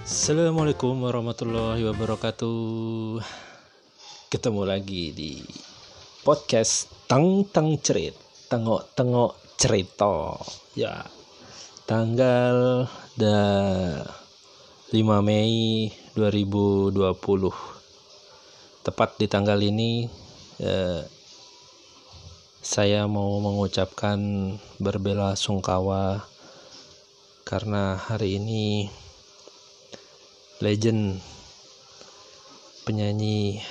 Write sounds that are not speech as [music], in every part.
Assalamualaikum warahmatullahi wabarakatuh. Ketemu lagi di podcast Tang Tang Cerit Tengok Tengok Cerita. Ya Tanggal da 5 Mei 2020 Tepat di tanggal ini eh, Saya mau mengucapkan berbela sungkawa Karena hari ini legend penyanyi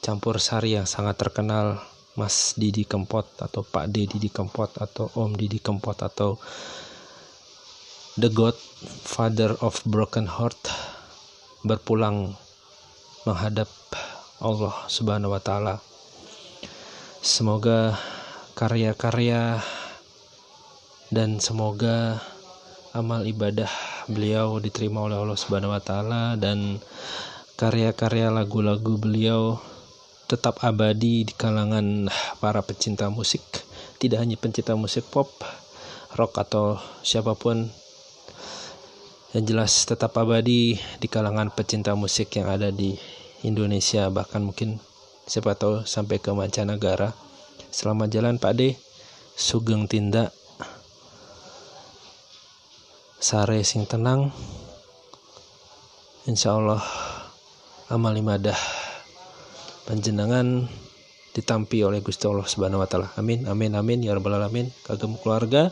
campur sari yang sangat terkenal Mas Didi Kempot atau Pak D Didi Kempot atau Om Didi Kempot atau The God Father of Broken Heart berpulang menghadap Allah Subhanahu wa taala. Semoga karya-karya dan semoga amal ibadah beliau diterima oleh Allah Subhanahu wa taala dan karya-karya lagu-lagu beliau tetap abadi di kalangan para pecinta musik, tidak hanya pencinta musik pop, rock atau siapa pun yang jelas tetap abadi di kalangan pecinta musik yang ada di Indonesia bahkan mungkin siapa tahu sampai ke mancanegara. Selamat jalan Pak De. Sugeng tindak sare sing tenang Insya Allah amal ibadah panjenengan ditampi oleh Gusti Allah Subhanahu wa taala. Amin amin amin ya rabbal alamin. Kagem keluarga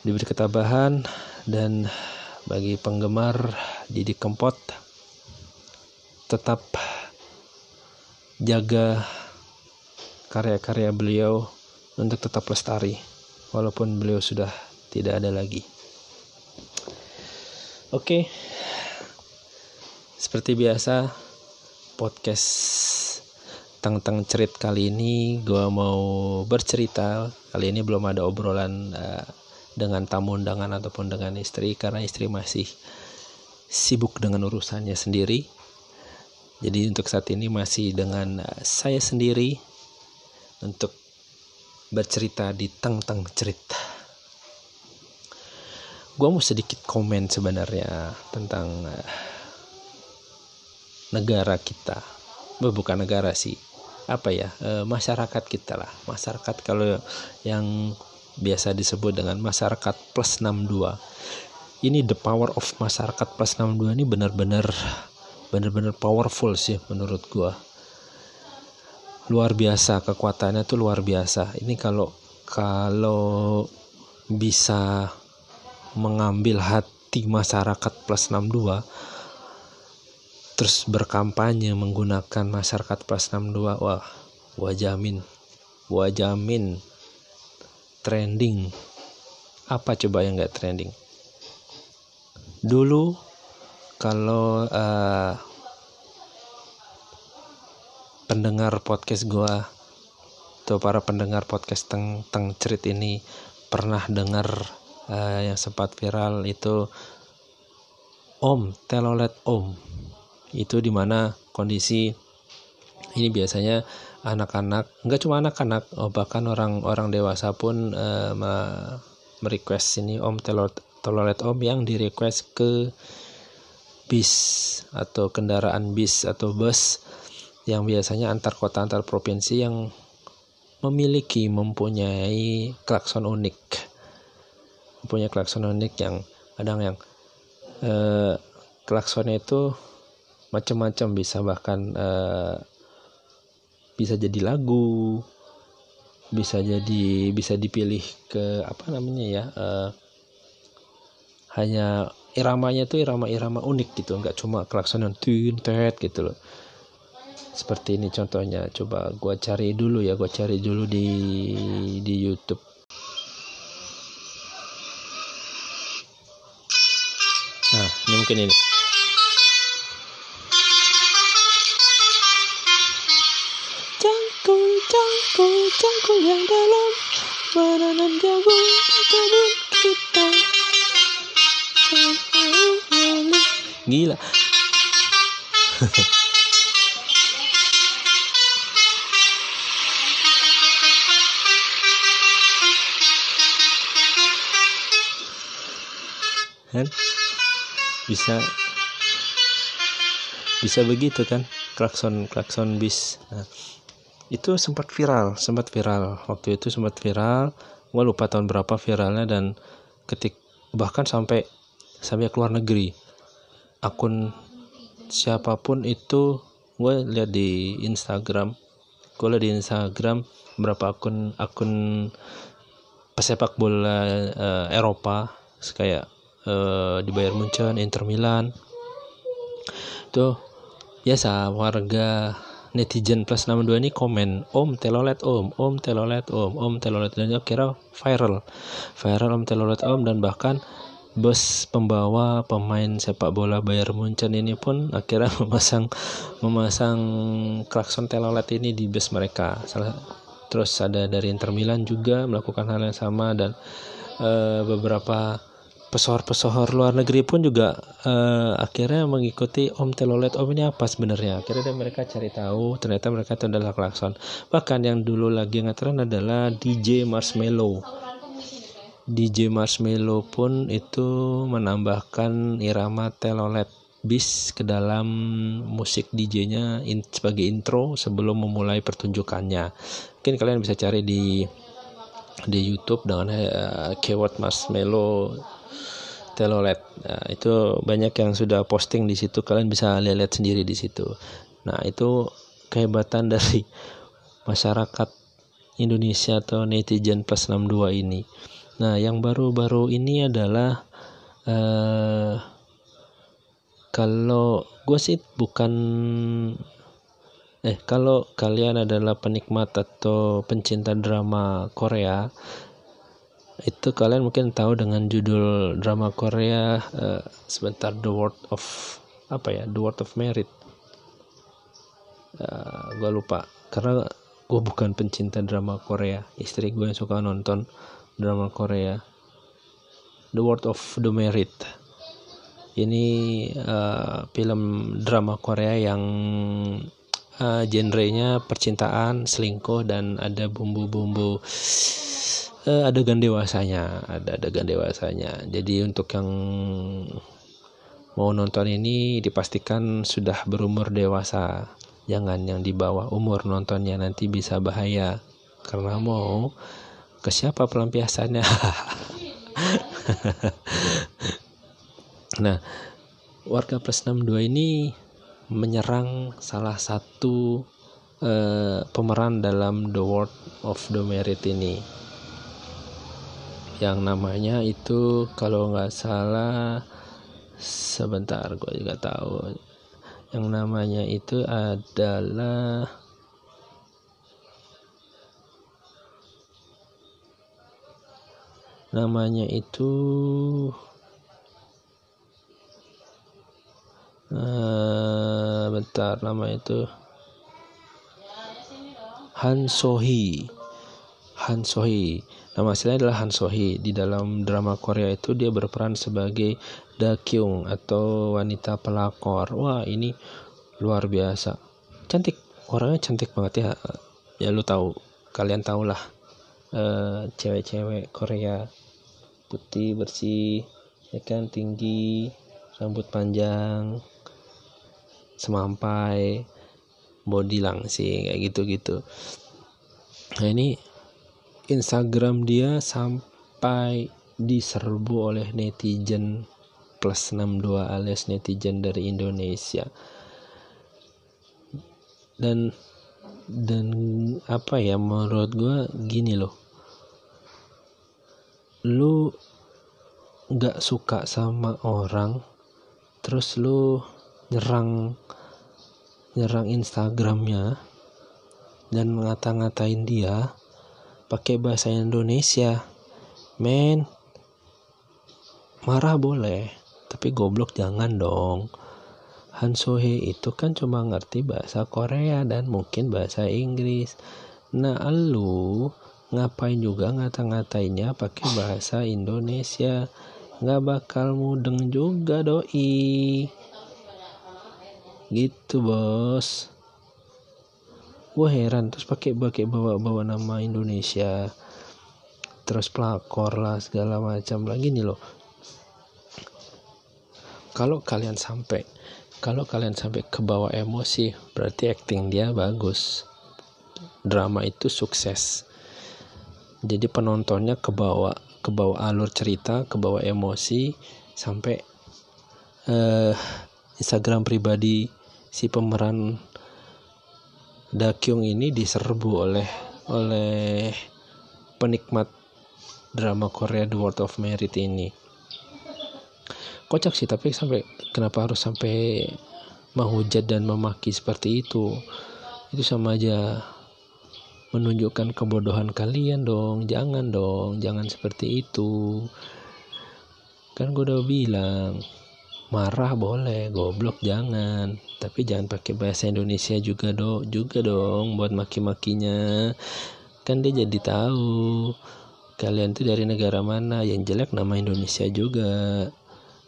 diberi ketabahan dan bagi penggemar Didi Kempot tetap jaga karya-karya beliau untuk tetap lestari walaupun beliau sudah tidak ada lagi. Oke, seperti biasa podcast tentang cerit kali ini gue mau bercerita. Kali ini belum ada obrolan uh, dengan tamu undangan ataupun dengan istri karena istri masih sibuk dengan urusannya sendiri. Jadi untuk saat ini masih dengan uh, saya sendiri untuk bercerita di teng cerita gue mau sedikit komen sebenarnya tentang uh, negara kita. Bukan negara sih. Apa ya? Uh, masyarakat kita lah. Masyarakat kalau yang biasa disebut dengan masyarakat plus 62 ini the power of masyarakat plus 62 ini benar-benar benar-benar powerful sih menurut gue luar biasa kekuatannya tuh luar biasa. Ini kalau kalau bisa mengambil hati masyarakat plus 62 terus berkampanye menggunakan masyarakat plus 62 wah gua jamin gua jamin trending. Apa coba yang nggak trending? Dulu kalau uh, pendengar podcast gua atau para pendengar podcast teng cerit ini pernah dengar uh, yang sempat viral itu Om telolet Om. Itu di mana kondisi ini biasanya anak-anak nggak cuma anak-anak oh, bahkan orang-orang dewasa pun uh, merequest ini Om telolet telolet Om yang di request ke bis atau kendaraan bis atau bus yang biasanya antar kota antar provinsi yang memiliki mempunyai klakson unik punya klakson unik yang kadang yang eh, klaksonnya itu macam-macam bisa bahkan eh, bisa jadi lagu bisa jadi bisa dipilih ke apa namanya ya eh, hanya iramanya tuh irama-irama unik gitu nggak cuma klakson yang tun tet gitu loh. Seperti ini contohnya coba gua cari dulu ya gua cari dulu di di YouTube ini mungkin ini. Cangkul, cangkul, cangkul yang dalam. Menanam jagung di kebun kita. Gila. [laughs] Kan bisa bisa begitu kan klakson klakson bis. Nah, itu sempat viral sempat viral. Waktu itu sempat viral gue lupa tahun berapa viralnya dan ketik bahkan sampai sampai keluar negeri. Akun siapa pun itu gue lihat di Instagram. Gue lihat di Instagram berapa akun akun pesepak bola uh, Eropa. Kayak uh, di Bayern Munchen, Inter Milan. Itu biasa warga netizen plus 62 ini komen om telolet om om telolet om om telolet dan kira viral. Viral om telolet om. Dan bahkan bus pembawa pemain sepak bola Bayern Munchen ini pun akhirnya [laughs] memasang memasang klakson telolet ini di bus mereka. Salah terus ada dari Inter Milan juga melakukan hal yang sama dan uh, beberapa pesohor-pesohor luar negeri pun juga uh, akhirnya mengikuti Om Telolet. Om ini apa sebenarnya? Akhirnya mereka cari tahu ternyata mereka itu adalah klakson. Bahkan yang dulu lagi ngetren adalah DJ Marshmello DJ Marshmello pun itu menambahkan irama Telolet bis ke dalam musik DJ-nya in, sebagai intro sebelum memulai pertunjukannya. Mungkin kalian bisa cari di di YouTube dengan uh, keyword Marshmello telolet nah, itu banyak yang sudah posting di situ. Kalian bisa lihat sendiri di situ. Nah itu kehebatan [laughs] dari masyarakat Indonesia atau netizen plus 62 ini. Nah yang baru-baru ini adalah uh, kalau gue sih bukan eh kalau kalian adalah penikmat atau pencinta drama Korea itu kalian mungkin tahu dengan judul drama Korea uh, sebentar The World of apa ya The World of Merit. Uh, eh, gue lupa. Karena gue bukan pencinta drama Korea. Istri gue yang suka nonton drama Korea. The World of the Merit. Ini uh, film drama Korea yang uh, genrenya percintaan selingkuh dan ada bumbu-bumbu uh, adegan dewasanya ada adegan dewasanya. Jadi untuk yang mau nonton ini dipastikan sudah berumur dewasa. Jangan yang di bawah umur nontonnya nanti bisa bahaya. Karena mau ke siapa pelampiasannya? [laughs] Nah warga plus 62 ini menyerang salah satu uh, pemeran dalam The World of the Merit ini yang namanya itu kalau nggak salah sebentar gue juga tahu. Yang namanya itu adalah namanya itu uh, bentar nama itu. Han Sohee Han Sohee Nama aslinya adalah Han Sohee. Di dalam drama Korea itu dia berperan sebagai Da Kyung atau wanita pelakor. Wah, ini luar biasa. Cantik. Orangnya cantik banget ya. Ya lu tahu, kalian tahulah uh, cewek-cewek Korea putih bersih ya kan tinggi rambut panjang semampai body langsing kayak gitu-gitu nah ini Instagram dia sampai diserbu oleh netizen plus 62 alias netizen dari Indonesia. Dan dan apa ya menurut gue gini loh. Lu nggak suka sama orang terus lu nyerang nyerang Instagramnya dan ngata-ngatain dia pakai bahasa Indonesia. Men marah boleh tapi goblok jangan dong. Han Sohee itu kan cuma ngerti bahasa Korea dan mungkin bahasa Inggris. Nah lu ngapain juga ngata-ngatainnya pakai bahasa Indonesia? Nggak bakal mudeng juga doi. Gitu bos gue heran terus pakai pakai bawa bawa nama Indonesia terus pelakor lah segala macam lagi nih loh. Kalau kalian sampai kalau kalian sampai ke bawah emosi berarti acting dia bagus. Drama itu sukses. Jadi penontonnya ke bawah ke bawah alur cerita ke bawah emosi sampai uh, Instagram pribadi si pemeran Dakyung ini diserbu oleh oleh penikmat drama Korea The World of Merit ini. Kocak sih tapi sampai kenapa harus sampai menghujat dan memaki seperti itu? Itu sama aja menunjukkan kebodohan kalian dong. Jangan dong jangan seperti itu. Kan gue udah bilang marah boleh goblok jangan. Tapi jangan pakai bahasa Indonesia juga dong juga dong buat maki-makinya. Kan dia jadi tahu kalian tuh dari negara mana. Yang jelek nama Indonesia juga.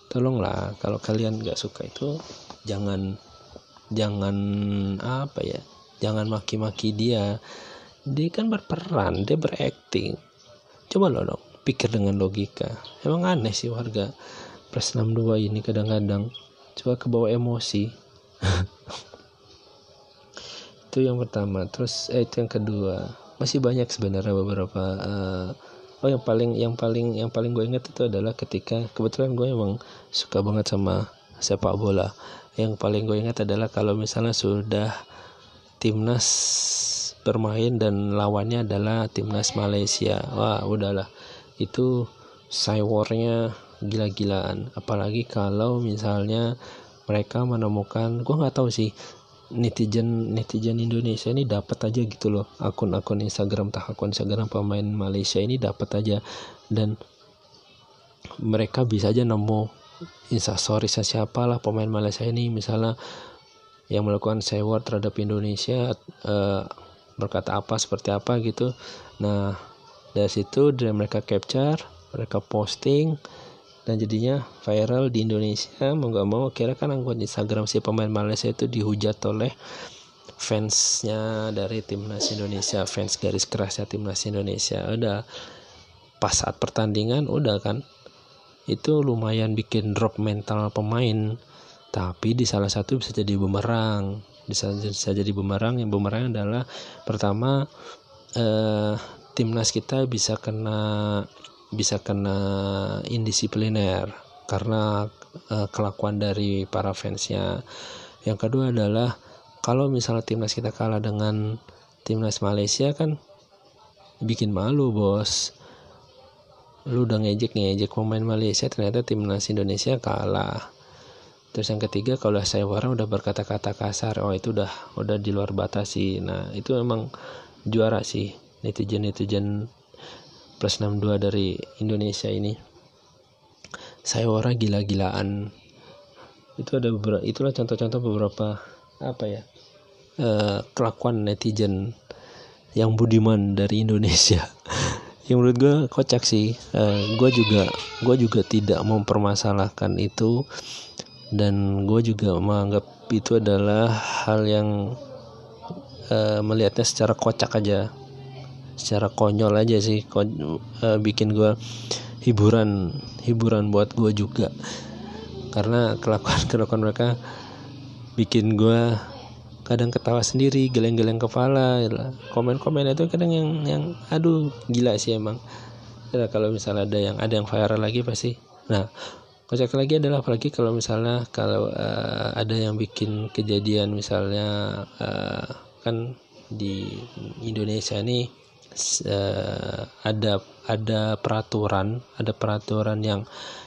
Tolonglah kalau kalian nggak suka itu jangan jangan apa ya jangan maki-maki dia. Dia kan berperan dia berakting. Coba lo dong pikir dengan logika. Emang aneh sih warga plus 62 ini kadang-kadang. Coba ke bawah emosi. [laughs] Itu yang pertama. Terus eh, itu yang kedua. Masih banyak sebenarnya beberapa uh, oh yang paling yang paling yang paling gue ingat itu adalah ketika kebetulan gue emang suka banget sama sepak bola. Yang paling gue ingat adalah kalau misalnya sudah timnas bermain dan lawannya adalah timnas Malaysia. Wah udahlah. Itu cywarnya gila-gilaan. Apalagi kalau misalnya mereka menemukan gue nggak tahu sih netizen netizen Indonesia ini dapat aja gitu loh. Akun-akun Instagram tak akun Instagram pemain Malaysia ini dapat aja. Dan mereka bisa aja nemu instastory siapa lah pemain Malaysia ini. Misalnya yang melakukan sewar terhadap Indonesia uh, berkata apa seperti apa gitu. Nah dari situ dari mereka capture mereka posting dan jadinya viral di Indonesia mau gak mau kira kan anggota Instagram si pemain Malaysia itu dihujat oleh fansnya dari timnas Indonesia fans garis kerasnya timnas Indonesia. Udah pas saat pertandingan udah kan itu lumayan bikin drop mental pemain. Tapi di salah satu bisa jadi bumerang. Bisa, bisa jadi bumerang yang bumerang adalah pertama eh, timnas kita bisa kena bisa kena indisipliner karena eh, kelakuan dari para fansnya. Yang kedua adalah kalau misalnya timnas kita kalah dengan timnas Malaysia kan bikin malu bos. Lu udah ngejek ngejek pemain Malaysia ternyata timnas Indonesia kalah. Terus yang ketiga kalau saya orang udah berkata-kata kasar oh itu udah udah di luar batas sih. Nah itu emang juara sih netizen netizen plus 62 dari Indonesia ini. Saya orang gila-gilaan. Itu ada beberapa itulah contoh-contoh beberapa apa ya uh, kelakuan netizen yang budiman dari Indonesia. [laughs] Yang menurut gue kocak sih. Uh, gue juga gue juga tidak mempermasalahkan itu. Dan gue juga menganggap itu adalah hal yang uh, melihatnya secara kocak aja secara konyol aja sih kon uh, bikin gue hiburan hiburan buat gue juga. Karena kelakuan [laughs] kelakuan mereka bikin gue kadang ketawa sendiri geleng-geleng kepala komen-komen itu kadang yang yang aduh gila sih emang. Ya, kalau misalnya ada yang ada yang viral lagi pasti. Nah kocak lagi adalah apalagi kalau misalnya kalau uh, ada yang bikin kejadian misalnya uh, kan di Indonesia ini uh, ada ada peraturan ada peraturan yang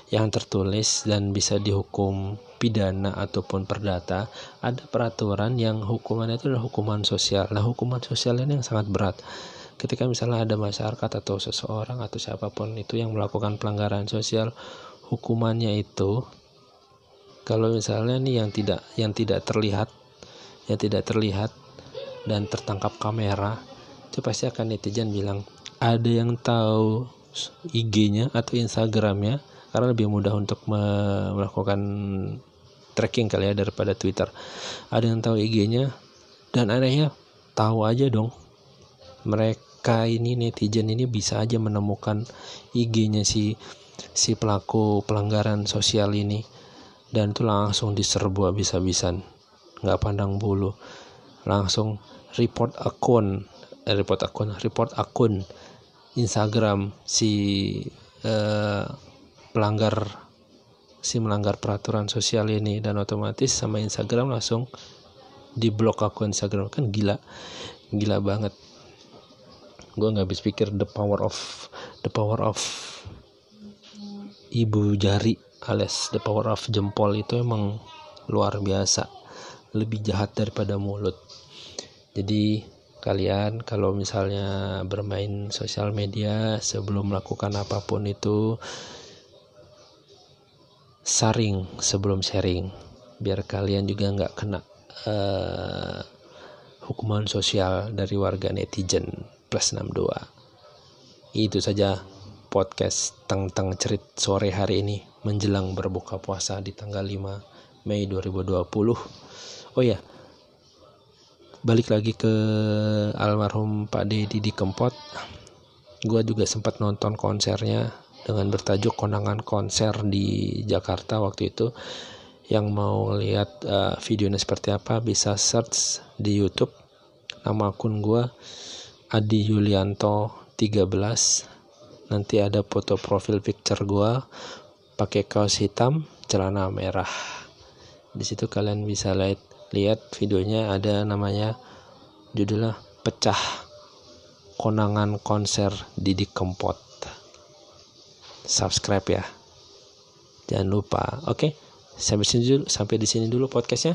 yang tertulis dan bisa dihukum pidana ataupun perdata. Ada peraturan yang hukumannya itu adalah hukuman sosial. Nah hukuman sosial ini yang sangat berat. Ketika misalnya ada masyarakat atau seseorang atau siapa pun itu yang melakukan pelanggaran sosial hukumannya itu kalau misalnya nih yang tidak yang tidak terlihat yang tidak terlihat dan tertangkap kamera itu pasti akan netizen bilang ada yang tahu IG-nya atau Instagramnya? Karena lebih mudah untuk melakukan tracking kali ya daripada Twitter. Ada yang tahu IG-nya dan anehnya tahu aja dong. Mereka ini netizen ini bisa aja menemukan IG-nya si si pelaku pelanggaran sosial ini. Dan itu langsung diserbu habis-habisan. Nggak pandang bulu. Langsung report akun eh, report akun report akun Instagram si eh, pelanggar si melanggar peraturan sosial ini dan otomatis sama Instagram langsung diblok akun Instagram. Kan gila gila banget. Gue nggak habis pikir the power of the power of ibu jari alias the power of jempol itu emang luar biasa. Lebih jahat daripada mulut. Jadi kalian kalau misalnya bermain sosial media sebelum melakukan apa pun itu saring sebelum sharing. Biar kalian juga nggak kena uh, hukuman sosial dari warga netizen plus 62 itu saja podcast tentang cerit sore hari ini menjelang berbuka puasa di tanggal 5 Mei 2020 oh ya balik lagi ke almarhum Pak Dedi di Kempot. Gue juga sempat nonton konsernya dengan bertajuk konangan konser di Jakarta waktu itu. Yang mau lihat uh, videonya seperti apa bisa search di YouTube. Nama akun gue Adi Yulianto 13 nanti ada foto profil picture gue pakai kaos hitam celana merah. Di situ kalian bisa lihat lihat videonya ada namanya judulnya pecah konangan konser Didi Kempot. Subscribe ya. Jangan lupa oke? Sampai sini dulu sampai di sini dulu podcastnya.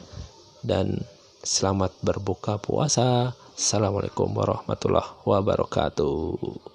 Dan selamat berbuka puasa. Assalamualaikum warahmatullahi wabarakatuh